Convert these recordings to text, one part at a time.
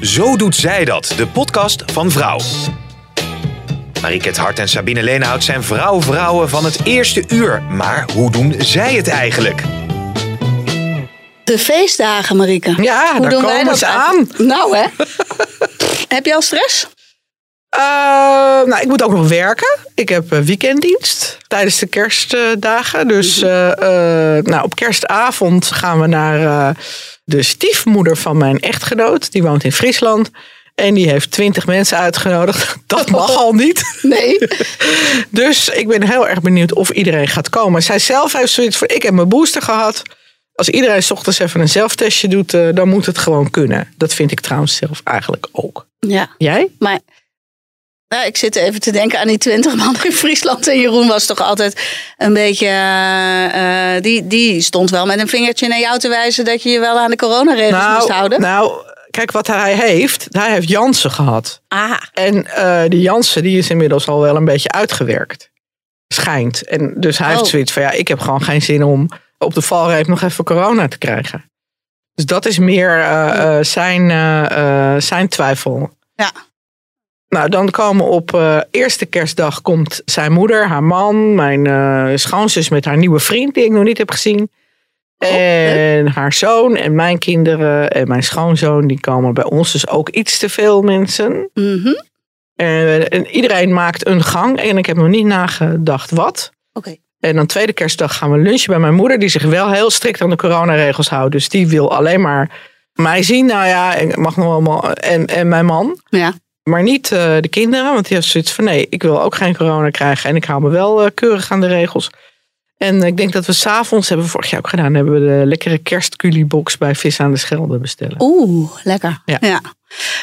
Zo doet zij dat, de podcast van Vrouw. Mariket Hart en Sabine Leenhout zijn vrouw-vrouwen van het eerste uur. Maar hoe doen zij het eigenlijk? De feestdagen, Marieke. Ja, Hoe daar doen wij komen dat ze eigenlijk? Nou hè. Heb je al stress? Uh, nou, ik moet ook nog werken. Ik heb eh, weekenddienst tijdens de kerstdagen. Dus uh, nou, op kerstavond gaan we naar uh, de stiefmoeder van mijn echtgenoot. Die woont in Friesland. En die heeft twintig mensen uitgenodigd. Dat mag al niet. Nee. dus ik ben heel erg benieuwd of iedereen gaat komen. Zij zelf heeft zoiets van, ik heb mijn booster gehad. Als iedereen 's ochtends even een zelftestje doet, uh, dan moet het gewoon kunnen. Dat vind ik trouwens zelf eigenlijk ook. Ja. Jij? Maar nou, ik zit even te denken aan die twintig man in Friesland. En Jeroen was toch altijd een beetje. Uh, die, die stond wel met een vingertje naar jou te wijzen dat je je wel aan de coronaregels nou, moest houden. Nou, kijk wat hij heeft. Hij heeft Jansen gehad. Ah. En uh, die Jansen die is inmiddels al wel een beetje uitgewerkt. Schijnt. En dus hij Oh. heeft zoiets van ja, ik heb gewoon geen zin om op de valreep nog even corona te krijgen. Dus dat is meer uh, zijn, zijn twijfel. Ja. Nou, dan komen op uh, eerste kerstdag komt zijn moeder, haar man, mijn uh, schoonzus met haar nieuwe vriend die ik nog niet heb gezien. Oh, en haar zoon en mijn kinderen en mijn schoonzoon, die komen bij ons dus ook iets te veel mensen. Mm -hmm. en, en, iedereen maakt een gang en ik heb nog niet nagedacht wat. Oké. Okay. En dan tweede kerstdag gaan we lunchen bij mijn moeder, die zich wel heel strikt aan de coronaregels houdt. Dus die wil alleen maar mij zien. Nou ja, ik mag nog allemaal. En, en mijn man. Ja. Maar niet uh, de kinderen, want die heeft zoiets van nee, ik wil ook geen corona krijgen. En ik hou me wel uh, keurig aan de regels. En ik denk dat we s'avonds, hebben we vorig jaar ook gedaan, hebben we de lekkere kerstculiebox bij Vis aan de Schelde bestellen. Oeh, lekker. Ja. ja.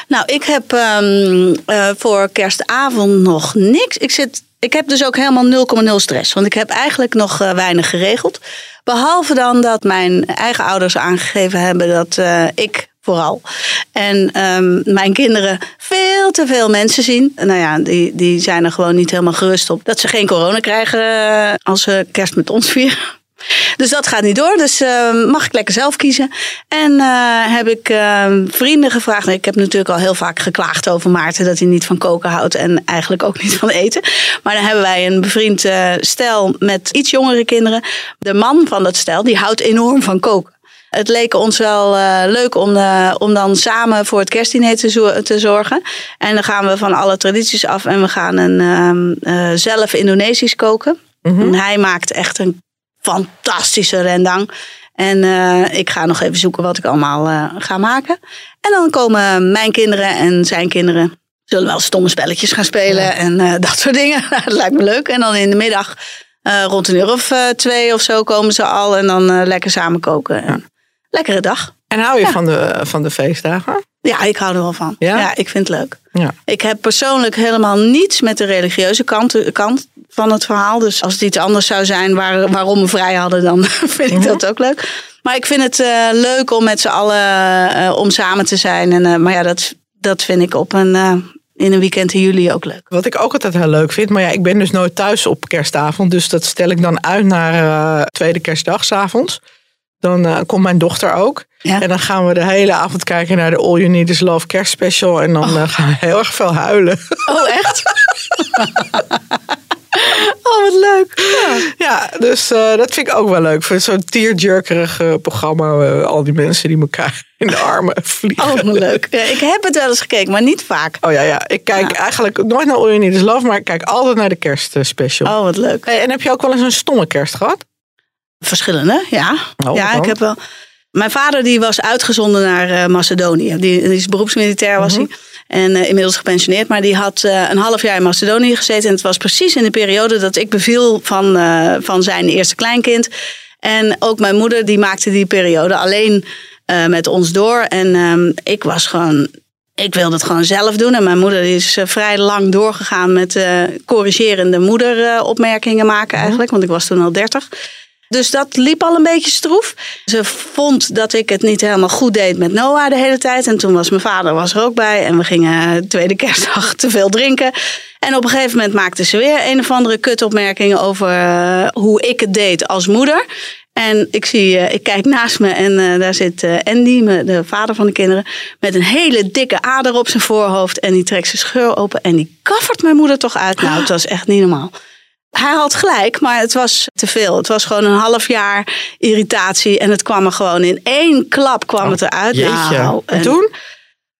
Nou, ik heb um, uh, voor kerstavond nog niks. Ik, zit, ik heb dus ook helemaal 0,0 stress. Want ik heb eigenlijk nog uh, weinig geregeld. Behalve dan dat mijn eigen ouders aangegeven hebben dat uh, ik vooral. En um, mijn kinderen veel te veel mensen zien. Nou ja, die, die zijn er gewoon niet helemaal gerust op. Dat ze geen corona krijgen uh, als ze kerst met ons vieren. Dus dat gaat niet door. Dus uh, mag ik lekker zelf kiezen. En uh, heb ik uh, vrienden gevraagd. Ik heb natuurlijk al heel vaak geklaagd over Maarten dat hij niet van koken houdt. En eigenlijk ook niet van eten. Maar dan hebben wij een bevriend uh, stel met iets jongere kinderen. De man van dat stel die houdt enorm van koken. Het leek ons wel uh, leuk om, uh, om dan samen voor het kerstdiner te, zo te, zorgen. En dan gaan we van alle tradities af en we gaan een, uh, zelf Indonesisch koken. Mm -hmm. En hij maakt echt een fantastische rendang. En ik ga nog even zoeken wat ik allemaal ga maken. En dan komen mijn kinderen en zijn kinderen. Zullen wel stomme spelletjes gaan spelen ja. en dat soort dingen. dat lijkt me leuk. En dan in de middag rond een uur of twee of zo komen ze al. En dan lekker samen koken. Ja lekkere dag. En hou je ja. van, de, van de feestdagen? Ja, ik hou er wel van. Ja, ja ik vind het leuk. Ja. Ik heb persoonlijk helemaal niets met de religieuze kant, kant van het verhaal. Dus als het iets anders zou zijn waar, waarom we vrij hadden, dan vind ik -hmm. dat ook leuk. Maar ik vind het uh, leuk om met z'n allen uh, om samen te zijn. En, uh, maar ja, dat, dat vind ik op een, in een weekend in juli ook leuk. Wat ik ook altijd heel leuk vind, maar ja, ik ben dus nooit thuis op kerstavond. Dus dat stel ik dan uit naar tweede kerstdag 's avonds. Dan uh, komt mijn dochter ook. Ja. En dan gaan we de hele avond kijken naar de All You Need Is Love kerstspecial. En dan oh. uh, gaan we heel erg veel huilen. Oh, echt? oh, wat leuk. Ja, ja dus uh, dat vind ik ook wel leuk. Voor zo'n tearjerkerig programma. al die mensen die elkaar in de armen vliegen. Oh, wat leuk. Ja, ik heb het wel eens gekeken, maar niet vaak. Oh ja, ja. Ik kijk ja. eigenlijk nooit naar All You Need Is Love. Maar ik kijk altijd naar de kerstspecial. Oh, wat leuk. Hey, en heb je ook wel eens een stomme kerst gehad? Verschillende, ja. Oh, ja, ik heb wel. Mijn vader die was uitgezonden naar uh, Macedonië. Die, die, is beroepsmilitair was Mhm. mm -hmm. hij. En uh, inmiddels gepensioneerd. Maar die had uh, een half jaar in Macedonië gezeten. En het was precies in de periode dat ik beviel van, van zijn eerste kleinkind. En ook mijn moeder die maakte die periode alleen eh, met ons door. En ehm, ik was gewoon, ik wilde het gewoon zelf doen. En mijn moeder is eh, vrij lang doorgegaan met eh, corrigerende moederopmerkingen maken eigenlijk. Want ik was toen al dertig. Dus dat liep al een beetje stroef. Ze vond dat ik het niet helemaal goed deed met Noah de hele tijd. En toen was mijn vader was er ook bij. En we gingen tweede kerstdag te veel drinken. En op een gegeven moment maakte ze weer een of andere kutopmerkingen over eh, hoe ik het deed als moeder. En ik, zie, eh, ik kijk naast me en eh, daar zit Andy, de vader van de kinderen, met een hele dikke ader op zijn voorhoofd. En die trekt zijn scheur open en die kaffert mijn moeder toch uit. Nou, het was echt niet normaal. Hij had gelijk, maar het was te veel. Het was gewoon een half jaar irritatie. En het kwam er gewoon in één klap kwam het eruit. Nou, en toen?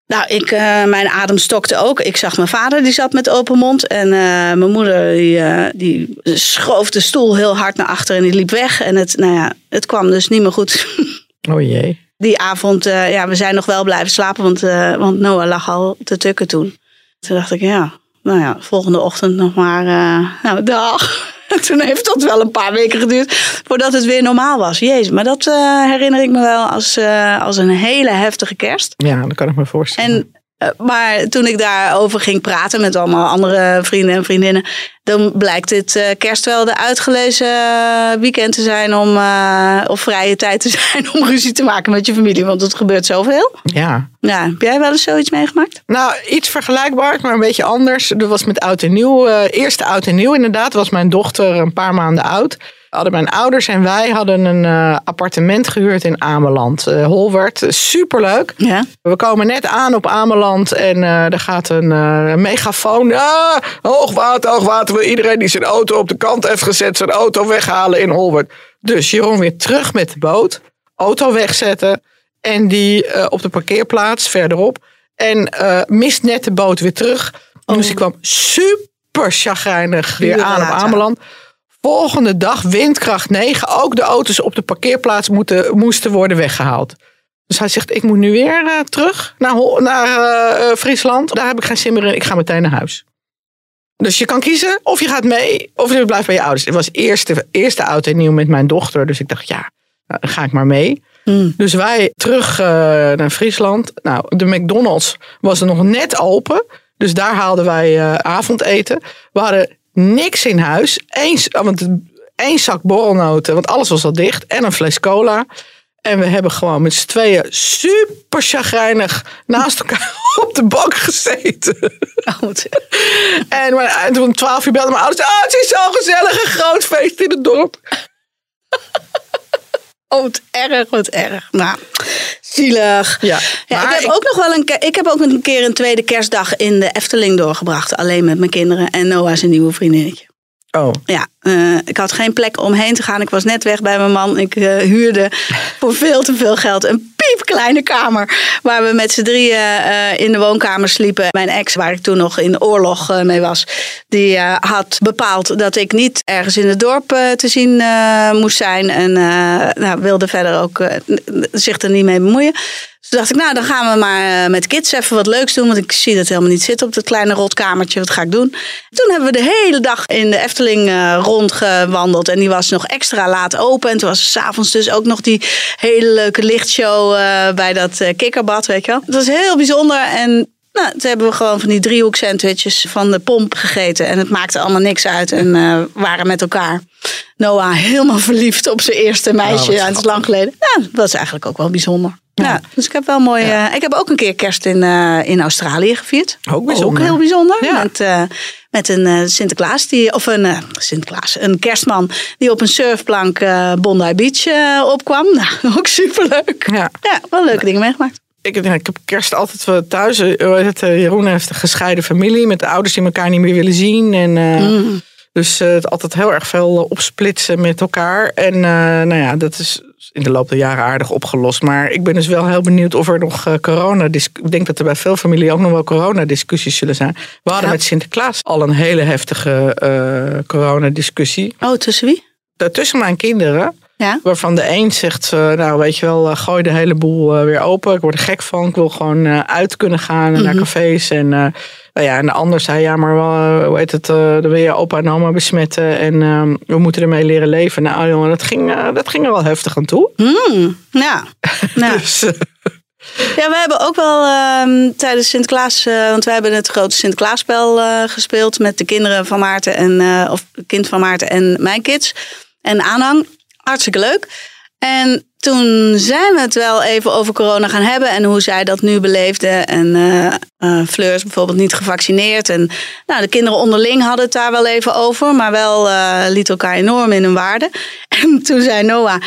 nou, ik, eh, mijn adem stokte ook. Ik zag mijn vader, die zat met open mond. En eh, mijn moeder, die, eh, die schoof de stoel heel hard naar achter en die liep weg. En het, nou ja, het kwam dus niet meer goed. Oh jee. Die avond, ja, we zijn nog wel blijven slapen, want, want Noah lag al te tukken toen. Toen dacht ik, ja, nou ja, volgende ochtend nog maar, eh, nou, dag. Toen heeft dat wel een paar weken geduurd voordat het weer normaal was. Jezus, maar dat eh, herinner ik me wel als, eh, als een hele heftige kerst. Ja, dat kan ik me voorstellen. En, maar toen ik daarover ging praten met allemaal andere vrienden en vriendinnen, dan blijkt dit eh, kerst wel de uitgelezen eh, weekend te zijn om, eh, of vrije tijd te zijn om ruzie te maken met je familie, want het gebeurt zoveel. ja. Ja, heb jij wel eens zoiets meegemaakt? Nou, iets vergelijkbaars, maar een beetje anders. Dat was met oud en nieuw. eh, eerste oud en nieuw inderdaad. Was mijn dochter een paar maanden oud. Hadden mijn ouders en wij hadden een eh, appartement gehuurd in Ameland. eh Holwert. Superleuk. Ja. We komen net aan op Ameland en eh, er gaat een megafoon. Ah, hoogwater, hoogwater. Iedereen die zijn auto op de kant heeft gezet, zijn auto weghalen in Holwert. Dus Jeroen weer terug met de boot. Auto wegzetten. En die op de parkeerplaats verderop. En mist net de boot weer terug. Dus die kwam super chagrijnig weer aan op. Ameland. Volgende dag windkracht 9. Ook de auto's op de parkeerplaats moeten, moesten worden weggehaald. Dus hij zegt, ik moet nu weer eh, terug naar, naar eh, eh, Friesland. Daar heb ik geen zin meer in. Ik ga meteen naar huis. Dus je kan kiezen of je gaat mee of je blijft bij je ouders. Het was eerste, eerste oud en nieuw met mijn dochter. Dus ik dacht, ja, nou, dan ga ik maar mee. Hmm. Dus wij terug naar Friesland. Nou, de McDonald's was er nog net open. Dus daar haalden wij avondeten. We hadden niks in huis. Eén, want één zak borrelnoten, want alles was al dicht. En een fles cola. En we hebben gewoon met z'n tweeën super chagrijnig naast elkaar op de bank gezeten. Oh, En, maar, en toen om twaalf uur belden mijn ouders. Ah, het is zo'n gezellig een groot feest in het dorp. Oh, wat erg, wat erg. Nou, zielig. Ja, ik, heb ik- ook nog wel een, ik heb ook een keer een tweede kerstdag in de Efteling doorgebracht. Alleen met mijn kinderen en Noah zijn nieuwe vriendinnetje. Oh, Ja, eh, ik had geen plek om heen te gaan. Ik was net weg bij mijn man. Ik eh, huurde voor veel te veel geld een piepkleine kamer. Waar we met z'n drieën eh, in de woonkamer sliepen. Mijn ex, waar ik toen nog in oorlog mee was, die had bepaald dat ik niet ergens in het dorp te zien moest zijn. En nou, wilde verder ook zich er niet mee bemoeien. Toen dacht ik, nou, dan gaan we maar eh, met kids even wat leuks doen. Want ik zie dat helemaal niet zitten op dat kleine rotkamertje. Wat ga ik doen? Toen hebben we de hele dag in de Efteling eh, rondgewandeld. En die was nog extra laat open. En toen was s'avonds dus ook nog die hele leuke lichtshow eh, bij dat kikkerbad, weet je wel. Het was heel bijzonder. En nou, toen hebben we gewoon van die driehoek sandwiches van de pomp gegeten. En het maakte allemaal niks uit. En eh waren met elkaar. Noah helemaal verliefd op zijn eerste meisje. wat ja, het is lang geleden. Nou, dat was eigenlijk ook wel bijzonder. Ja. dus ik heb wel mooi. eh, ik heb ook een keer kerst in, eh, in Australië gevierd. Ook bijzonder. Ook heel bijzonder. Met, eh, met een Sinterklaas, die, of een Sinterklaas, een kerstman die op een surfplank Bondi Beach opkwam. Nou, ook superleuk. Ja. Ja, wel leuke dingen meegemaakt. ik, ik heb kerst altijd wel thuis. Het, Jeroen heeft een gescheiden familie met de ouders die elkaar niet meer willen zien. En, eh, Dus het altijd heel erg veel opsplitsen met elkaar. En nou ja, dat is in de loop der jaren aardig opgelost. Maar ik ben dus wel heel benieuwd of er nog eh, corona... Ik denk dat er bij veel familien ook nog wel coronadiscussies zullen zijn. We hadden Ja. met Sinterklaas al een hele heftige eh coronadiscussie. Oh, tussen wie? Tussen mijn kinderen. Ja. Waarvan de een zegt, eh, nou weet je wel, eh, gooi de hele boel eh, weer open. Ik word er gek van. Ik wil gewoon uit kunnen gaan naar Mhm. cafés. En, nou ja, en de ander zei, ja, maar wel, hoe heet het, dan wil je opa en oma besmetten. En ehm, we moeten ermee leren leven. Nou jongen, dat ging, dat ging er wel heftig aan toe. Hmm, ja. ja. Dus, Ja, we hebben ook wel ehm, tijdens Sinterklaas, eh, want wij hebben het grote Sinterklaasspel eh, gespeeld met de kinderen van Maarten en of kind van Maarten en mijn kids en aanhang. Hartstikke leuk. En toen zijn we het wel even over corona gaan hebben en hoe zij dat nu beleefde. En eh, Fleur is bijvoorbeeld niet gevaccineerd. En nou, de kinderen onderling hadden het daar wel even over, maar wel eh liet elkaar enorm in hun waarde. En toen zei Noah,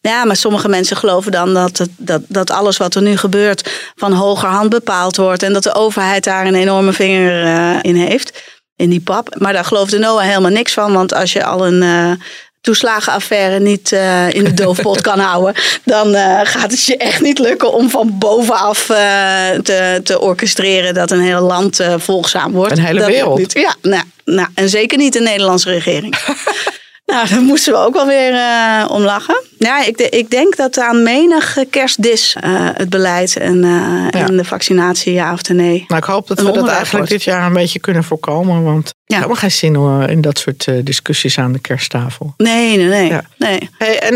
ja, maar sommige mensen geloven dan dat, het, dat, dat alles wat er nu gebeurt van hogerhand bepaald wordt. En dat de overheid daar een enorme vinger in heeft, in die pap. Maar daar geloofde Noah helemaal niks van. Want als je al een toeslagenaffaire niet eh, in de doofpot kan houden, dan eh, gaat het je echt niet lukken om van bovenaf eh, te, te orchestreren dat een heel land volgzaam wordt. Een hele Dat wereld. Ja, nou, nou, en zeker niet de Nederlandse regering. Nou, daar moesten we ook wel weer eh, om lachen. Ja, ik, de- ik denk dat aan menig kerstdis eh, het beleid en, eh, Ja. en de vaccinatie, ja of nee. nou, ik hoop dat we dat eigenlijk wordt. dit jaar een beetje kunnen voorkomen. Want Ja. helemaal geen zin in dat soort discussies aan de kersttafel. Nee, nee, nee. Ja. nee. Hey, en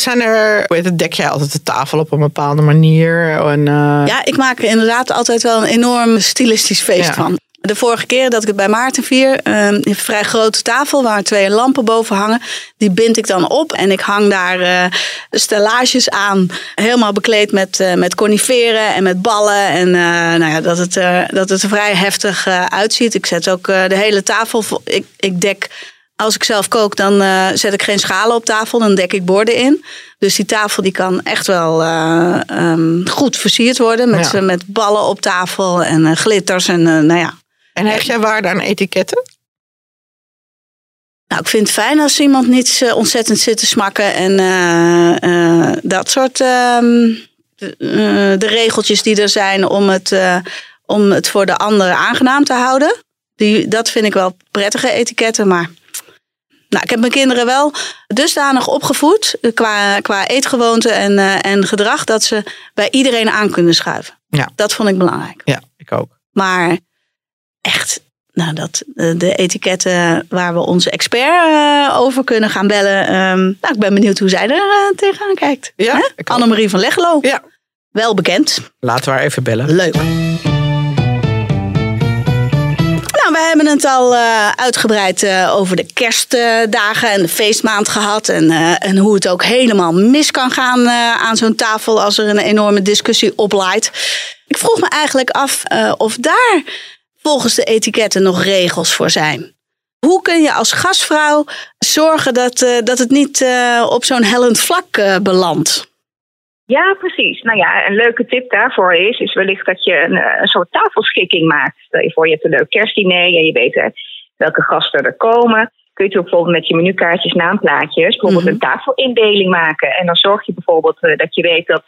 zijn er, heet het, dek jij altijd de tafel op een bepaalde manier? En, Ja, ik maak er inderdaad altijd wel een enorm stilistisch feest van. De vorige keer dat ik het bij Maarten vier, eh, een vrij grote tafel waar twee lampen boven hangen, die bind ik dan op en ik hang daar eh stellages aan, helemaal bekleed met, eh, met coniferen en met ballen en eh, nou ja, dat, het, dat het er vrij heftig uitziet. Ik zet ook de hele tafel, ik, ik dek als ik zelf kook, dan zet ik geen schalen op tafel. Dan dek ik borden in. Dus die tafel die kan echt wel eh, ehm, goed versierd worden. Met, Ja. met ballen op tafel en glitters. En nou ja. En hecht jij waarde aan etiketten? Nou, ik vind het fijn als iemand niet eh, ontzettend zit te smakken. En eh, eh, dat soort... ehm, de, de regeltjes die er zijn om het, om het voor de ander aangenaam te houden. Die, dat vind ik wel prettige etiketten, maar... Nou, ik heb mijn kinderen wel dusdanig opgevoed qua, qua eetgewoonte en, en gedrag dat ze bij iedereen aan kunnen schuiven. Ja. Dat vond ik belangrijk. Ja, ik ook. Maar echt, nou, dat, eh, de etiketten waar we onze expert eh, over kunnen gaan bellen. ehm, nou, ik ben benieuwd hoe zij er eh, tegenaan kijkt. Ja. Annemarie van Leggelo, Ja, wel bekend. laten we haar even bellen. Leuk. Nou, we hebben het al uitgebreid over de kerstdagen en de feestmaand gehad. En, en hoe het ook helemaal mis kan gaan aan zo'n tafel als er een enorme discussie oplaait. Ik vroeg me eigenlijk af of daar volgens de etiketten nog regels voor zijn. Hoe kun je als gastvrouw zorgen dat, eh, dat het niet eh, op zo'n hellend vlak eh, belandt? Ja, precies. Nou ja, een leuke tip daarvoor is, is wellicht dat je een, een soort tafelschikking maakt. Stel je voor, je hebt een leuk kerstdiner en je weet welke gasten er komen. Kun je bijvoorbeeld met je menukaartjes, naamplaatjes, bijvoorbeeld Mhm. een tafelindeling maken. En dan zorg je bijvoorbeeld dat je weet dat,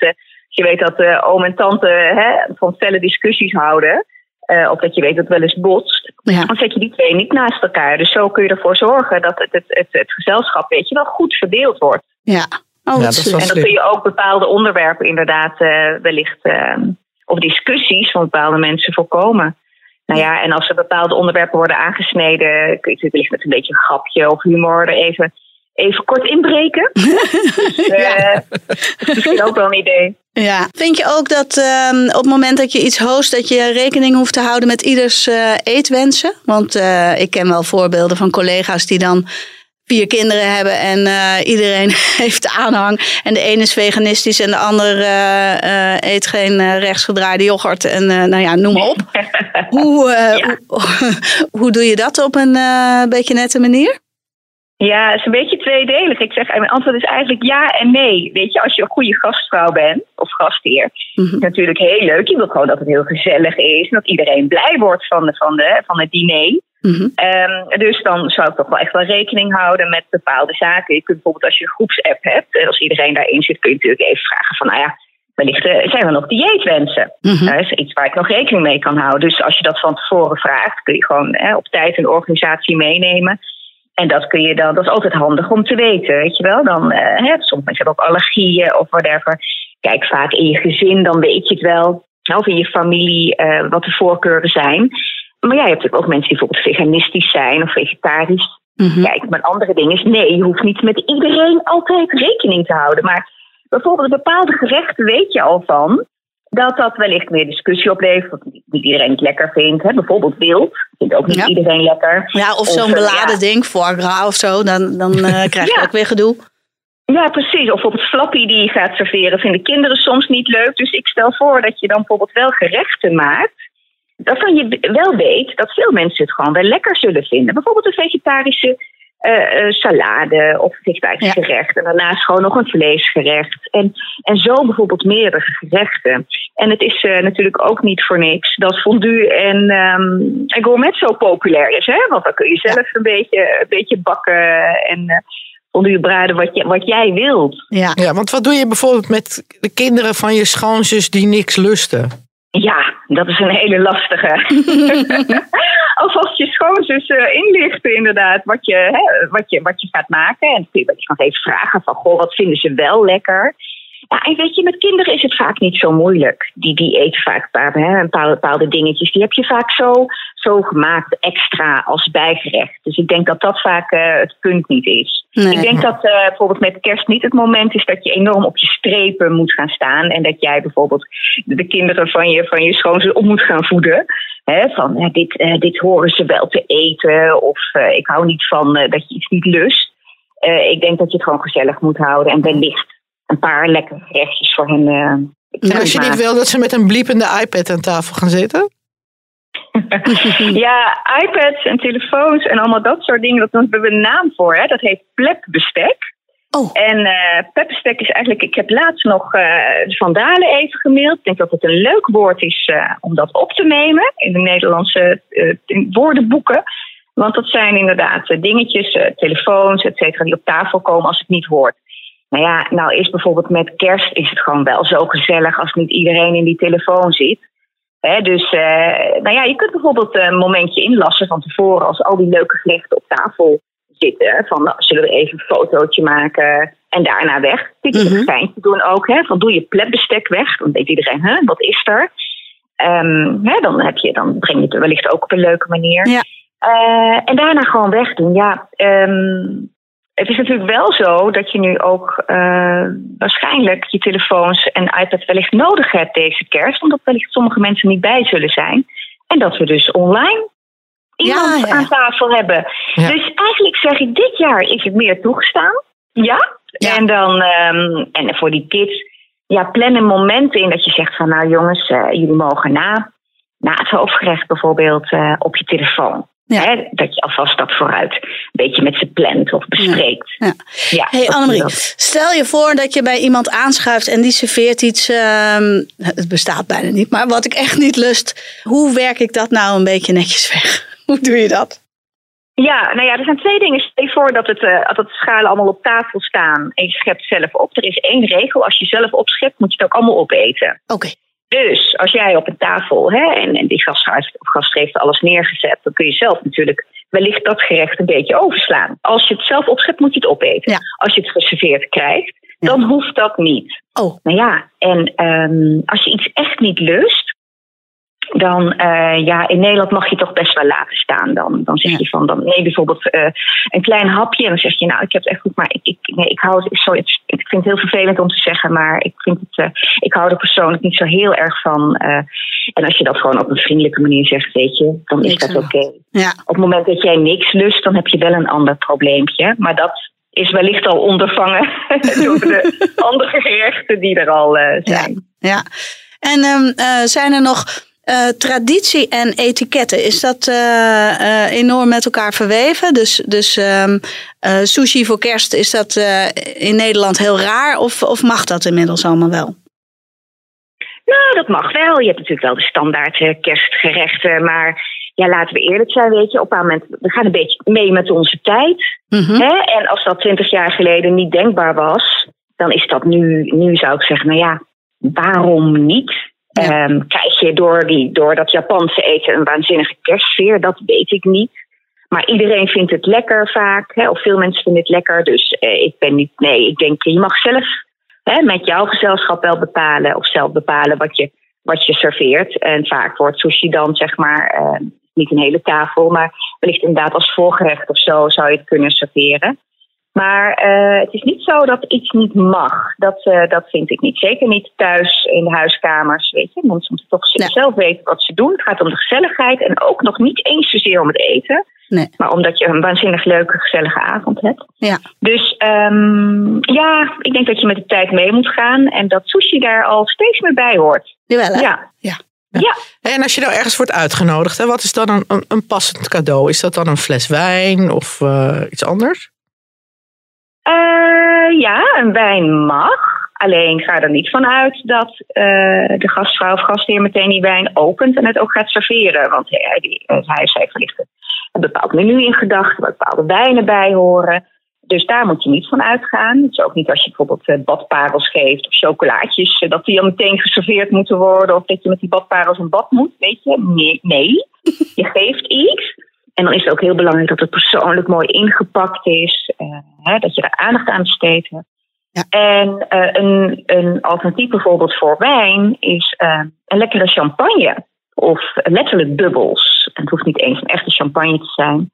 je weet dat eh, oom en tante hè, van felle discussies houden. Eh, of dat je weet dat het wel eens botst. Ja. Dan zet je die twee niet naast elkaar. Dus zo kun je ervoor zorgen dat het, het, het, het gezelschap weet je, wel goed verdeeld wordt. Ja. Oh, Ja, dat is En dan kun je ook bepaalde onderwerpen inderdaad eh, wellicht, eh, of discussies van bepaalde mensen voorkomen. Nou ja, en als er bepaalde onderwerpen worden aangesneden, kun je wellicht met een beetje een grapje of humor er even, even kort inbreken. Dus, eh, dat is misschien ook wel een idee. Ja. Vind je ook dat ehm, op het moment dat je iets host, dat je rekening hoeft te houden met ieders eh, eetwensen? Want eh, ik ken wel voorbeelden van collega's die dan vier kinderen hebben en iedereen heeft aanhang. En de ene is veganistisch en de ander eet geen rechtsgedraaide yoghurt. En nou ja, noem maar op. hoe, Ja. hoe, hoe doe je dat op een beetje nette manier? Ja, het is een beetje tweedelig. Ik zeg, mijn antwoord is eigenlijk ja en nee. Weet je, als je een goede gastvrouw bent, of gastheer, Mhm. is het natuurlijk heel leuk. Je wilt gewoon dat het heel gezellig is en dat iedereen blij wordt van, de, van, de, van het diner. Mhm. Ehm, dus dan zou ik toch wel echt wel rekening houden met bepaalde zaken. Je kunt bijvoorbeeld als je een groepsapp hebt, en als iedereen daarin zit, kun je natuurlijk even vragen van, nou ja, wellicht eh, zijn er nog dieetwensen. Mhm. Dat is iets waar ik nog rekening mee kan houden. Dus als je dat van tevoren vraagt, kun je gewoon eh, op tijd een organisatie meenemen. En dat kun je dan, dat is altijd handig om te weten, weet je wel. Dan, eh, hè, soms mensen hebben ook allergieën of whatever. Kijk vaak in je gezin, dan weet je het wel. Of in je familie, eh, wat de voorkeuren zijn. Maar ja, je hebt ook mensen die bijvoorbeeld veganistisch zijn of vegetarisch. Mhm. Kijk, maar een andere ding is, nee, je hoeft niet met iedereen altijd rekening te houden. Maar bijvoorbeeld bepaalde gerechten weet je al van dat dat wellicht meer discussie oplevert. Wat niet iedereen het lekker vindt. Hè? Bijvoorbeeld wild vindt ook niet Ja. iedereen lekker. Ja, of zo'n eh, beladen ja. ding, foie gras of zo, dan, dan eh, krijg je Ja. ook weer gedoe. Ja, precies. Of bijvoorbeeld flappy die je gaat serveren vinden kinderen soms niet leuk. Dus ik stel voor dat je dan bijvoorbeeld wel gerechten maakt. Waarvan je wel weet dat veel mensen het gewoon wel lekker zullen vinden. Bijvoorbeeld een vegetarische eh, eh, salade of vegetarisch. En daarnaast gewoon nog een vleesgerecht. En, en zo bijvoorbeeld meerdere gerechten. En het is eh, natuurlijk ook niet voor niks dat fondue en, ehm en gourmet zo populair is. Hè? Want dan kun je zelf een, beetje, een beetje bakken en eh fondue braden wat, je, wat jij wilt. Ja. Ja, want wat doe je bijvoorbeeld met de kinderen van je schoonzus die niks lusten? Ja, dat is een hele lastige. Alvast je schoonzus eh, inlichten inderdaad wat je, hè, wat, je, wat je gaat maken. En kun je nog even vragen van, goh, wat vinden ze wel lekker? Ja, en weet je, met kinderen is het vaak niet zo moeilijk. Die, die eten vaak hè, een paar bepaalde dingetjes. Die heb je vaak zo, zo gemaakt, extra als bijgerecht. Dus ik denk dat dat vaak eh, het punt niet is. Nee. Ik denk dat eh, bijvoorbeeld met kerst niet het moment is dat je enorm op je strepen moet gaan staan. En dat jij bijvoorbeeld de kinderen van je, van je schoonzus op moet gaan voeden. Hè, van dit, eh, dit horen ze wel te eten. Of ik hou niet van dat je iets niet lust. Ik denk dat je het gewoon gezellig moet houden. En wellicht een paar lekkere gerechtjes voor hen. eh, En als je niet wil dat ze met een bliepende iPad aan tafel gaan zitten? Ja, iPads en telefoons en allemaal dat soort dingen. Dat daar hebben we een naam voor. Hè? Dat heet plepbestek. Oh. En plepbestek is eigenlijk... Ik heb laatst nog eh de Vandalen even gemaild. Ik denk dat het een leuk woord is om dat op te nemen. In de Nederlandse woordenboeken. Want dat zijn inderdaad dingetjes, telefoons, et cetera, die op tafel komen als het niet hoort. Nou ja, nou is bijvoorbeeld met kerst is het gewoon wel zo gezellig als niet iedereen in die telefoon zit. Dus eh, nou ja, je kunt bijvoorbeeld een momentje inlassen van tevoren als al die leuke gerechten op tafel zitten. Van nou, zullen we even een fotootje maken en daarna weg. Dit is Mhm. een geintje doen ook. Hè, van doe je plepbestek weg. Dan weet iedereen, hè, wat is er? Ehm, hè, dan, heb je, dan breng je het wellicht ook op een leuke manier. Ja. Eh, en daarna gewoon wegdoen. Ja, ehm, het is natuurlijk wel zo dat je nu ook eh, waarschijnlijk je telefoons en iPad wellicht nodig hebt deze kerst. Omdat wellicht sommige mensen niet bij zullen zijn. En dat we dus online iemand Ja, ja. aan tafel hebben. Ja. Dus eigenlijk zeg ik, dit jaar is het meer toegestaan. Ja. Ja. En dan, ehm, en voor die kids, ja, plan een moment in dat je zegt van, nou jongens, eh, jullie mogen na, na het hoofdgerecht bijvoorbeeld eh, op je telefoon. Ja. Hè, dat je alvast dat vooruit een beetje met ze plant of bespreekt. Ja. Ja, Hey Annemarie, stel je voor dat je bij iemand aanschuift en die serveert iets. ehm, het bestaat bijna niet, maar wat ik echt niet lust. Hoe werk ik dat nou een beetje netjes weg? Hoe doe je dat? Ja, nou ja, er zijn twee dingen. Stel je voor dat, het, eh, dat de schalen allemaal op tafel staan en je schept zelf op. Er is één regel. Als je zelf opschept, moet je het ook allemaal opeten. Oké. Dus als jij op een tafel hè, en, en die gast heeft, of gast heeft alles neergezet, dan kun je zelf natuurlijk wellicht dat gerecht een beetje overslaan. Als je het zelf opschept, moet je het opeten. Ja. Als je het geserveerd krijgt, dan hoeft dat niet. Oh, Nou ja, en ehm, als je iets echt niet lust, dan eh, ja, in Nederland mag je toch best wel laten staan. Dan, dan zeg Ja. je van, dan nee, bijvoorbeeld eh, een klein hapje. En dan zeg je, nou, ik heb het echt goed, maar ik, ik, nee, ik hou het, sorry, het- ik vind het heel vervelend om te zeggen, maar ik vind het, eh, ik hou er persoonlijk niet zo heel erg van. en als je dat gewoon op een vriendelijke manier zegt, weet je, dan is dat oké. ja. Op het moment dat jij niks lust, dan heb je wel een ander probleempje. Maar dat is wellicht al ondervangen door de andere gerechten die er al zijn. Ja. En ehm, eh, zijn er nog eh, traditie en etiketten? Is dat eh, eh, enorm met elkaar verweven? Dus, dus ehm, eh, sushi voor kerst, is dat in Nederland heel raar? Of, of mag dat inmiddels allemaal wel? Nou, dat mag wel. Je hebt natuurlijk wel de standaard kerstgerechten. Maar ja, laten we eerlijk zijn, weet je. Op een moment, we gaan een beetje mee met onze tijd. Mhm. Hè? En als dat twintig jaar geleden niet denkbaar was, dan is dat nu, nu zou ik zeggen, nou ja, waarom niet? Ehm, krijg je door, die, door dat Japanse eten een waanzinnige kerstsfeer? Dat weet ik niet. Maar iedereen vindt het lekker vaak, hè, of veel mensen vinden het lekker. Dus eh, ik ben niet, nee, ik denk, je mag zelf hè, met jouw gezelschap wel bepalen, of zelf bepalen wat je, wat je serveert. En vaak wordt sushi dan, zeg maar, eh, niet een hele tafel, maar wellicht inderdaad als voorgerecht of zo zou je het kunnen serveren. Maar eh, het is niet zo dat iets niet mag. Dat, eh, dat vind ik niet. Zeker niet thuis in de huiskamers. Weet je, mensen moeten toch Nee. zelf weten wat ze doen. Het gaat om de gezelligheid en ook nog niet eens zozeer om het eten. Nee. Maar omdat je een waanzinnig leuke, gezellige avond hebt. Ja. Dus ehm, ja, ik denk dat je met de tijd mee moet gaan. En dat sushi daar al steeds meer bij hoort. Jawel, hè? Ja. Ja. Ja. En als je nou ergens wordt uitgenodigd, hè, wat is dan een, een, een passend cadeau? Is dat dan een fles wijn of eh, iets anders? Eh, ja, een wijn mag. Alleen ga er niet van uit dat eh, de gastvrouw of gastheer meteen die wijn opent en het ook gaat serveren. Want hij, die, eh, hij of zij heeft een, bepaald menu in gedachten, waar bepaalde wijnen bij horen. Dus daar moet je niet van uitgaan. Het is ook niet als je bijvoorbeeld badparels geeft of chocolaatjes, dat die al meteen geserveerd moeten worden. Of dat je met die badparels een bad moet. Weet je, nee. nee. Je geeft iets. En dan is het ook heel belangrijk dat het persoonlijk mooi ingepakt is. eh, hè, dat je er aandacht aan besteedt. Ja. En eh, een, een alternatief bijvoorbeeld voor wijn is eh, een lekkere champagne. Of letterlijk bubbels. En het hoeft niet eens een echte champagne te zijn.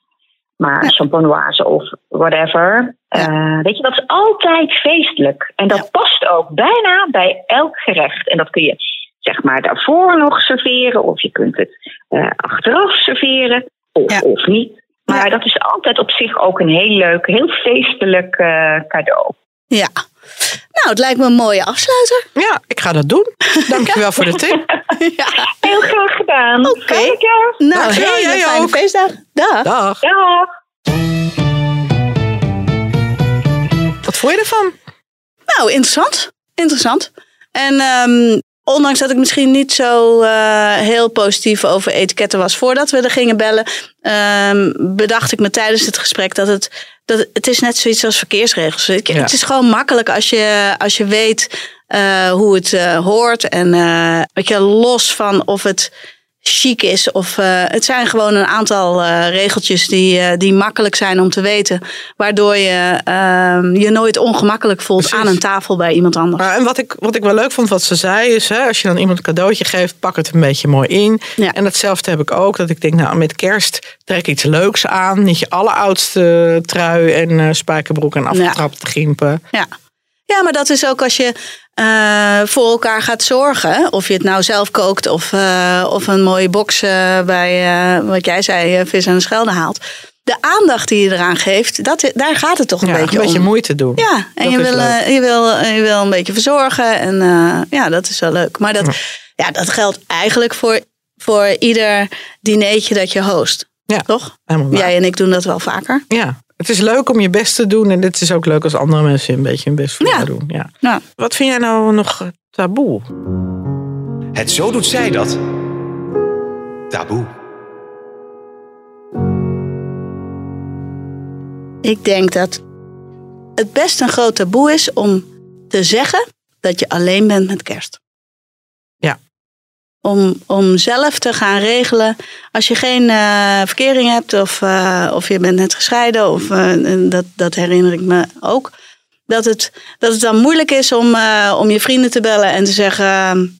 Maar Ja. of whatever. Eh, weet je, dat is altijd feestelijk. En dat past ook bijna bij elk gerecht. En dat kun je zeg maar daarvoor nog serveren. Of je kunt het achteraf serveren. Of, Ja. of niet. Maar Ja. dat is altijd op zich ook een heel leuk, heel feestelijk eh, cadeau. Ja. Nou, het lijkt me een mooie afsluiter. Ja, ik ga dat doen. Dankjewel voor de tip. ja. Heel graag gedaan. Oké. Kerst. Nou, Dankjewel, hele jij fijne ook. feestdag. Dag. Dag. Dag. Wat vond je ervan? Nou, interessant. Interessant. En ehm, ondanks dat ik misschien niet zo eh, heel positief over etiketten was voordat we er gingen bellen, ehm, bedacht ik me tijdens het gesprek dat het, dat het, is net zoiets als verkeersregels. Ja. Het is gewoon makkelijk als je, als je weet eh, hoe het eh, hoort. En weet je, los van of het chic is. Of eh, het zijn gewoon een aantal eh, regeltjes die, eh, die makkelijk zijn om te weten. Waardoor je ehm, je nooit ongemakkelijk voelt Precies. aan een tafel bij iemand anders. Maar, en wat ik, wat ik wel leuk vond wat ze zei is, hè, als je dan iemand een cadeautje geeft, pak het een beetje mooi in. Ja. En datzelfde heb ik ook, dat ik denk, nou met kerst trek iets leuks aan. Niet je alleroudste trui en spijkerbroek en afgetrapte gimpen. Ja. ja, maar dat is ook als je eh, voor elkaar gaat zorgen. Of je het nou zelf kookt of, eh, of een mooie box eh, bij, wat jij zei, vis en schelde haalt. De aandacht die je eraan geeft, dat, daar gaat het toch een Ja, beetje een beetje om. moeite doen. Ja, en je wil, je, wil, je wil een beetje verzorgen. En ja, dat is wel leuk. Maar dat, ja. dat geldt eigenlijk voor, voor ieder dineetje dat je host. Ja, Toch? Jij en ik doen dat wel vaker. Ja, het is leuk om je best te doen. En het is ook leuk als andere mensen een beetje hun best voor Ja. jou doen. Ja. Nou, Wat vind jij nou nog eh, taboe? Het zo doet zij dat. Taboe. Ik denk dat het best een groot taboe is om te zeggen dat je alleen bent met kerst. Om, om zelf te gaan regelen. Als je geen eh, verkering hebt of, eh, of je bent net gescheiden, of, eh, dat, dat herinner ik me ook. Dat het, dat het dan moeilijk is om, om je vrienden te bellen en te zeggen.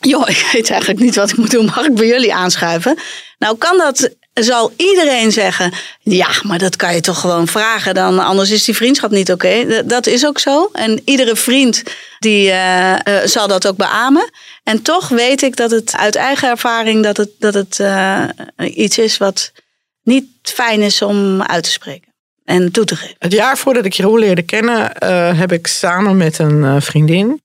Joh, ik weet eigenlijk niet wat ik moet doen. Mag ik bij jullie aanschuiven? Nou, kan dat, zal iedereen zeggen. Ja, maar dat kan je toch gewoon vragen. Dan, anders is die vriendschap niet oké. Dat- Dat is ook zo. En iedere vriend die, eh, eh, zal dat ook beamen. En toch weet ik dat het uit eigen ervaring dat het, dat het eh, iets is wat niet fijn is om uit te spreken. En toe te geven. Het jaar voordat ik Jeroen leerde kennen, heb ik samen met een vriendin,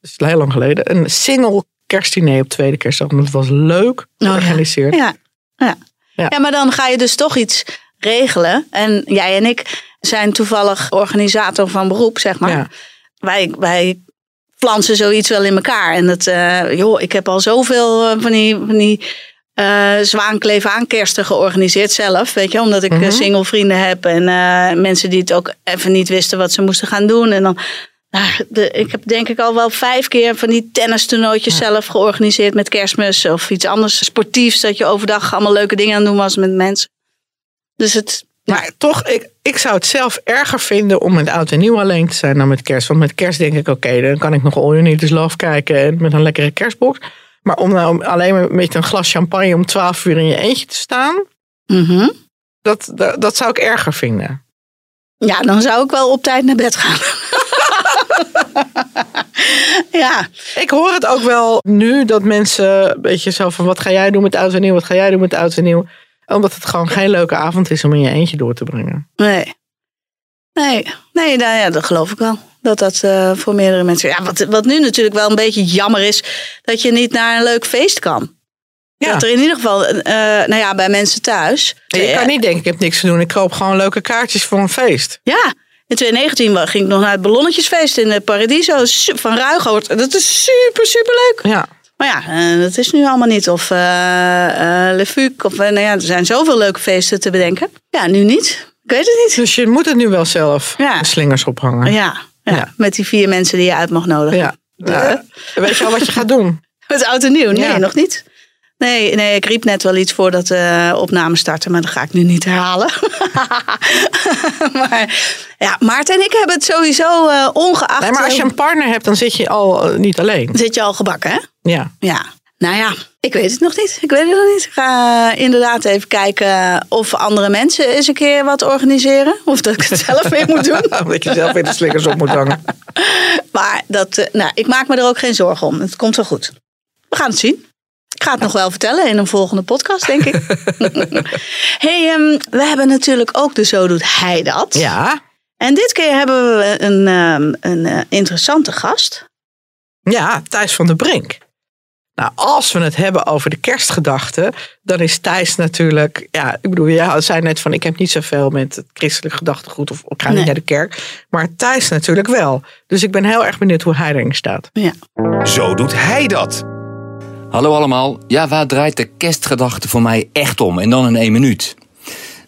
dus heel lang geleden, een single kerstdiner op tweede kerstdag. Dat was leuk ja. georganiseerd. Ja, ja. Ja. Ja, maar dan ga je dus toch iets regelen. En jij en ik zijn toevallig organisator van beroep, zeg maar. Ja. Wij, wij flansen zoiets wel in elkaar. En dat, eh, joh, ik heb al zoveel eh, van die, van die zwaankleven aankersten georganiseerd zelf. Weet je, omdat ik Mhm. single vrienden heb en mensen die het ook even niet wisten wat ze moesten gaan doen. En dan, nou, de, ik heb denk ik al wel vijf keer van die tennistoernooitjes zelf georganiseerd met kerstmis of iets anders sportiefs. Dat je overdag allemaal leuke dingen aan het doen was met mensen. Dus het, Maar toch, ik, ik zou het zelf erger vinden om met oud en nieuw alleen te zijn dan met kerst. Want met kerst denk ik, oké, dan kan ik nog All You Need Is Love kijken en met een lekkere kerstbox. Maar om nou alleen maar met een glas champagne om 12 uur in je eentje te staan, Mhm. dat, dat, dat zou ik erger vinden. Ja, dan zou ik wel op tijd naar bed gaan. ja, Ik hoor het ook wel nu dat mensen een beetje zo van, wat ga jij doen met oud en nieuw, wat ga jij doen met oud en nieuw. Omdat het gewoon geen leuke avond is om in je eentje door te brengen. nee. Nee, nee nou ja, dat geloof ik wel. Dat dat eh, voor meerdere mensen. Ja, wat, wat nu natuurlijk wel een beetje jammer is, dat je niet naar een leuk feest kan. Ja. Dat er in ieder geval, eh, nou ja, bij mensen thuis. Je kan niet denken, ik heb niks te doen, ik koop gewoon leuke kaartjes voor een feest. Ja, in 2019 wa- ging ik nog naar het ballonnetjesfeest in de Paradiso van Ruigoort. Dat is super, super leuk. Ja. Maar ja, eh, dat is nu allemaal niet. Of eh eh Le Fuc. Of, eh, nou ja, er zijn zoveel leuke feesten te bedenken. Ja, nu niet. Ik weet het niet. Dus je moet het nu wel zelf Ja. slingers ophangen. Ja, ja, Ja. met die vier mensen die je uit mag nodigen. Ja. Ja. Weet je al wat je gaat doen? Met oud en nieuw? Nee, nog niet. Nee, nee, ik riep net wel iets voordat de opname startte, maar dat ga ik nu niet herhalen. maar ja, Maarten en ik hebben het sowieso eh, ongeacht. Nee, maar als je een partner hebt, dan zit je al eh, niet alleen. Zit je al gebakken, hè? Ja. Ja. Nou ja, ik weet het nog niet. Ik weet het nog niet. Ik ga inderdaad even kijken of andere mensen eens een keer wat organiseren. Of dat ik het zelf mee moet doen. Dat je zelf weer de slingers op moet hangen. Maar dat, eh, nou, ik maak me er ook geen zorgen om. Het komt wel goed. We gaan het zien. Ik ga het nog wel vertellen in een volgende podcast, denk ik. hey, ehm, we hebben natuurlijk ook de Zo Doet Hij Dat. Ja. En dit keer hebben we een, ehm, een eh, interessante gast. Ja, Thijs van der Brink. Nou, als we het hebben over de kerstgedachten, dan is Thijs natuurlijk. Ja, ik bedoel, jij zei net van: ik heb niet zoveel met het christelijk gedachtegoed of ik ga niet Nee. naar de kerk. Maar Thijs natuurlijk wel. Dus ik ben heel erg benieuwd hoe hij erin staat. Ja. Zo doet hij dat. Hallo allemaal. Ja, waar draait de kerstgedachte voor mij echt om? En dan in één minuut.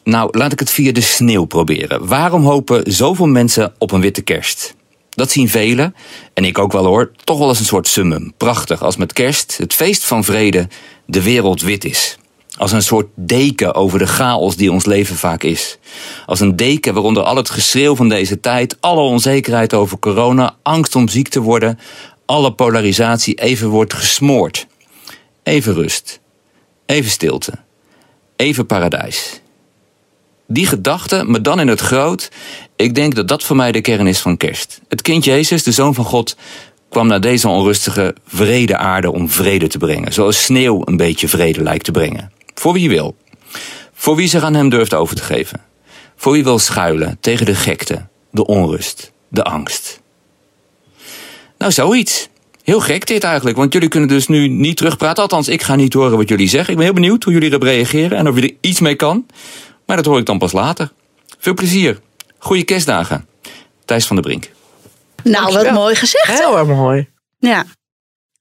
Nou, laat ik het via de sneeuw proberen. Waarom hopen zoveel mensen op een witte kerst? Dat zien velen, en ik ook wel hoor, toch wel als een soort summum. Prachtig, als met kerst, het feest van vrede, de wereld wit is. Als een soort deken over de chaos die ons leven vaak is. Als een deken waaronder al het geschreeuw van deze tijd, alle onzekerheid over corona, angst om ziek te worden, alle polarisatie even wordt gesmoord. Even rust. Even stilte. Even paradijs. Die gedachte, maar dan in het groot. Ik denk dat dat voor mij de kern is van kerst. Het kind Jezus, de Zoon van God, kwam naar deze onrustige, vrede aarde om vrede te brengen. Zoals sneeuw een beetje vrede lijkt te brengen. Voor wie wil. Voor wie zich aan hem durft over te geven. Voor wie wil schuilen tegen de gekte, de onrust, de angst. Nou, zoiets. Heel gek dit eigenlijk, want jullie kunnen dus nu niet terugpraten. Althans, ik ga niet horen wat jullie zeggen. Ik ben heel benieuwd hoe jullie erop reageren en of je er iets mee kan. Maar dat hoor ik dan pas later. Veel plezier. Goeie kerstdagen. Thijs van der Brink. Nou, wat mooi gezegd. Heel erg mooi. Ja.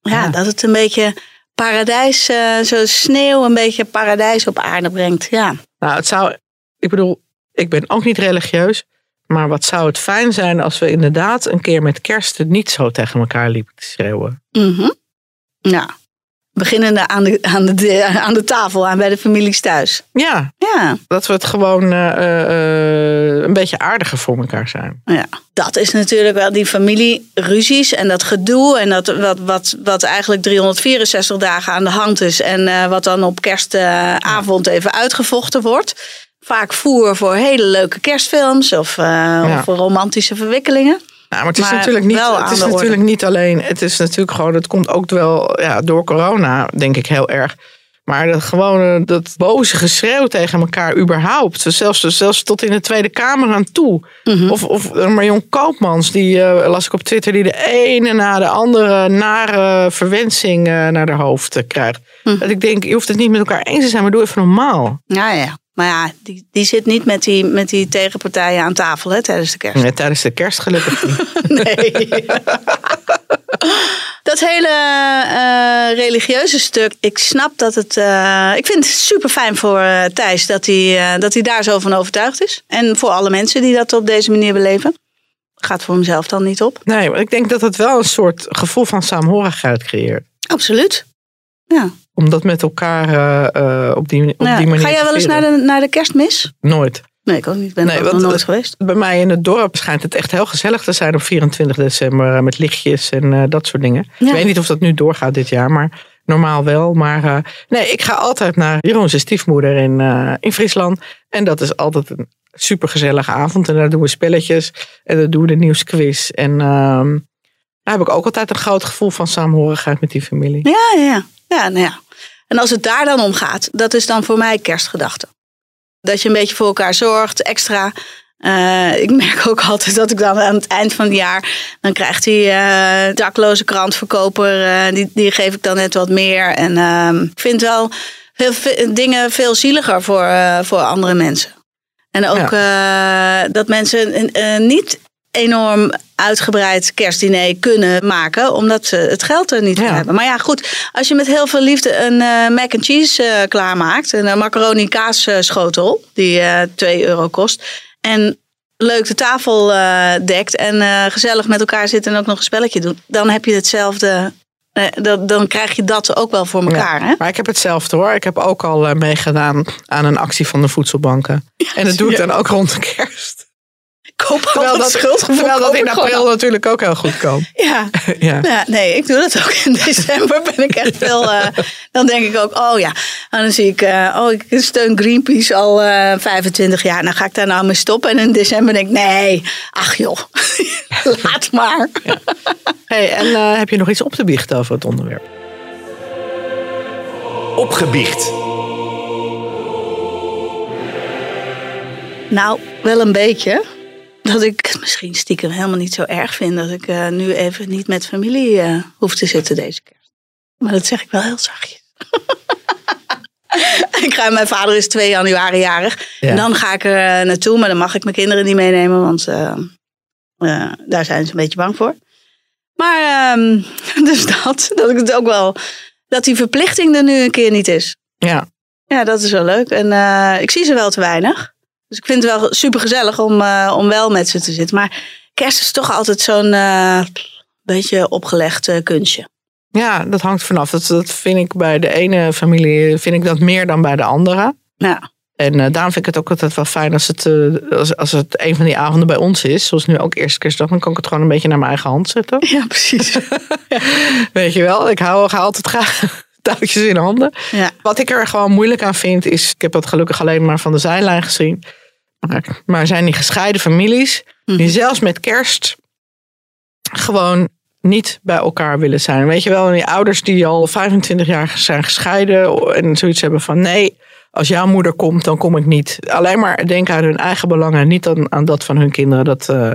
ja, Ja. dat het een beetje paradijs, eh, zo sneeuw, een beetje paradijs op aarde brengt. Ja. Nou, het zou. Ik bedoel, ik ben ook niet religieus. Maar wat zou het fijn zijn als we inderdaad een keer met kerst het niet zo tegen elkaar liepen te schreeuwen. Mhm. Ja. Beginnende aan de, aan, de, aan de tafel, aan bij de families thuis. Ja, Ja, dat we het gewoon eh, eh, een beetje aardiger voor elkaar zijn. ja, dat is natuurlijk wel die familieruzies en dat gedoe. En dat, wat, wat, wat eigenlijk 364 dagen aan de hand is. En eh, wat dan op kerstavond even uitgevochten wordt. Vaak voer voor hele leuke kerstfilms of, eh, Ja. of voor romantische verwikkelingen. Nou, maar het is Maar natuurlijk niet, het is natuurlijk niet alleen. Het is natuurlijk gewoon. Het komt ook wel ja, door corona, denk ik heel erg. Maar dat gewone, dat boze geschreeuw tegen elkaar überhaupt. Zelfs, zelfs tot in de Tweede Kamer aan toe. Mhm. Of, of Marion Koopmans, die eh, las ik op Twitter, die de ene na de andere nare verwensing eh, naar haar hoofd krijgt. Mhm. Dat ik denk, je hoeft het niet met elkaar eens te zijn, maar doe even normaal. Ja, ja. Maar ja, die, die zit niet met die, met die tegenpartijen aan tafel hè, tijdens de kerst. Ja, tijdens de kerst gelukkig niet. Nee. dat hele eh, religieuze stuk, ik snap dat het. eh, ik vind het super fijn voor eh, Thijs dat hij, eh, dat hij daar zo van overtuigd is. En voor alle mensen die dat op deze manier beleven. Gaat voor hemzelf dan niet op. Nee, maar ik denk dat het wel een soort gevoel van saamhorigheid creëert. Absoluut. Ja. Om dat met elkaar eh, eh, op, die, op Ja. die manier Ga jij wel eens naar de, naar de kerstmis? Nooit. Nee, ik ook niet. Ben Nee, er ook nog nooit geweest. Bij mij in het dorp schijnt het echt heel gezellig te zijn op 24 december. eh, Met lichtjes en dat soort dingen. Ja. Ik weet niet of dat nu doorgaat dit jaar, maar normaal wel. Maar nee, ik ga altijd naar Jeroen's stiefmoeder in, in Friesland. En dat is altijd een supergezellige avond. En daar doen we spelletjes. En dan doen we de nieuwsquiz. En ehm, daar heb ik ook altijd een groot gevoel van samenhorigheid met die familie. Ja, ja, ja. Ja, nou ja. En als het daar dan om gaat, dat is dan voor mij kerstgedachte. Dat je een beetje voor elkaar zorgt, extra. Eh, ik merk ook altijd dat ik dan aan het eind van het jaar... dan krijgt die eh, dakloze krantverkoper... eh, die, die geef ik dan net wat meer. En ehm, ik vind wel veel dingen veel zieliger voor, voor andere mensen. En ook dat mensen niet enorm uitgebreid kerstdiner kunnen maken, omdat ze het geld er niet voor Ja. hebben. Maar ja, goed, als je met heel veel liefde een eh, mac and cheese eh, klaarmaakt, een eh, macaroni kaasschotel die eh 2 euro kost, en leuk de tafel dekt en gezellig met elkaar zit en ook nog een spelletje doet, dan heb je hetzelfde. dan, dan krijg je dat ook wel voor elkaar. Ja, Hè? Maar ik heb hetzelfde hoor. Ik heb ook al meegedaan aan een actie van de voedselbanken. en dat doe ik dan ook rond de kerst. Ik koop Terwijl al dat, schuldgevoel. terwijl dat in april natuurlijk ook heel goed kan. Ja. ja. Ja, nee, ik doe dat ook. In december ben ik echt veel. eh, dan denk ik ook, oh ja. En dan zie ik, eh, oh, ik steun Greenpeace al eh 25 jaar. Dan ga ik daar nou mee stoppen. En in december denk ik, nee, ach joh, laat maar. Hey, en eh, heb je nog iets op te biechten over het onderwerp? Opgebiecht. Nou, wel een beetje. Dat ik het misschien stiekem helemaal niet zo erg vind dat ik eh, nu even niet met familie eh, hoef te zitten deze kerst. Maar dat zeg ik wel heel zachtjes. ik ga, mijn vader is 2 januari jarig. Ja. En dan ga ik er eh, naartoe, maar dan mag ik mijn kinderen niet meenemen, want daar zijn ze een beetje bang voor. Maar ehm, dus dat, dat ik het ook wel, dat die verplichting er nu een keer niet is. Ja. Ja, dat is wel leuk. En ik zie ze wel te weinig. Dus ik vind het wel super gezellig om, eh, om wel met ze te zitten. Maar kerst is toch altijd zo'n eh, beetje opgelegd eh, kunstje. ja, dat hangt vanaf. Dat, dat vind ik bij de ene familie vind ik dat meer dan bij de andere. Ja, En eh, daarom vind ik het ook altijd wel fijn als het, als, als het een van die avonden bij ons is. Zoals nu ook eerste kerstdag. Dan kan ik het gewoon een beetje naar mijn eigen hand zetten. ja precies. Weet je wel, ik hou, ga altijd graag touwtjes in handen. ja. Wat ik er gewoon moeilijk aan vind is, ik heb dat gelukkig alleen maar van de zijlijn gezien. Maar, maar zijn die gescheiden families die Mhm. zelfs met kerst gewoon niet bij elkaar willen zijn. Weet je wel, die ouders die al 25 jaar zijn gescheiden en zoiets hebben van nee, als jouw moeder komt, dan kom ik niet. Alleen maar denken aan hun eigen belangen en niet aan, aan dat van hun kinderen. Dat, eh,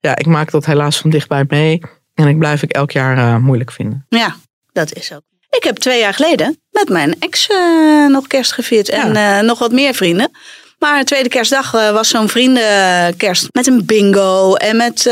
ja, ik maak dat helaas van dichtbij mee. En ik blijf ik elk jaar eh, moeilijk vinden. ja, dat is ook. Ik heb twee jaar geleden met mijn ex eh, nog kerst gevierd. En eh, nog wat meer vrienden. Maar de tweede kerstdag eh, was zo'n vriendenkerst. Met een bingo en met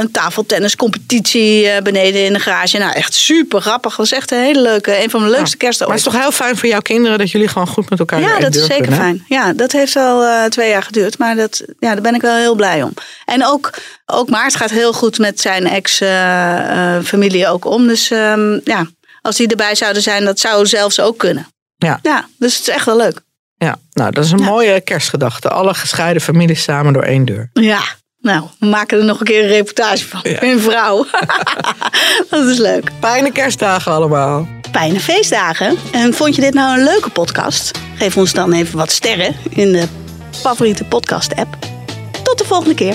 een tafeltenniscompetitie beneden in de garage. Nou, echt super grappig. was echt een hele leuke, een van mijn leukste kersten Maar het is toch heel fijn voor jouw kinderen dat jullie gewoon goed met elkaar Ja, dat is zeker hè? fijn. Ja, dat heeft eh, twee jaar geduurd. Maar dat, ja, daar ben ik wel heel blij om. En ook, ook Maart gaat heel goed met zijn ex-familie ook om. Dus ehm, ja, als die erbij zouden zijn, dat zou zelfs ook kunnen. Ja. Ja, dus het is echt wel leuk. Ja, nou, dat is een Ja. mooie kerstgedachte. Alle gescheiden families samen door één deur. Ja, nou, we maken er nog een keer een reportage van. Ja. Een vrouw. dat is leuk. Fijne kerstdagen allemaal. Fijne feestdagen. En vond je dit nou een leuke podcast? Geef ons dan even wat sterren in de favoriete podcast-app. Tot de volgende keer.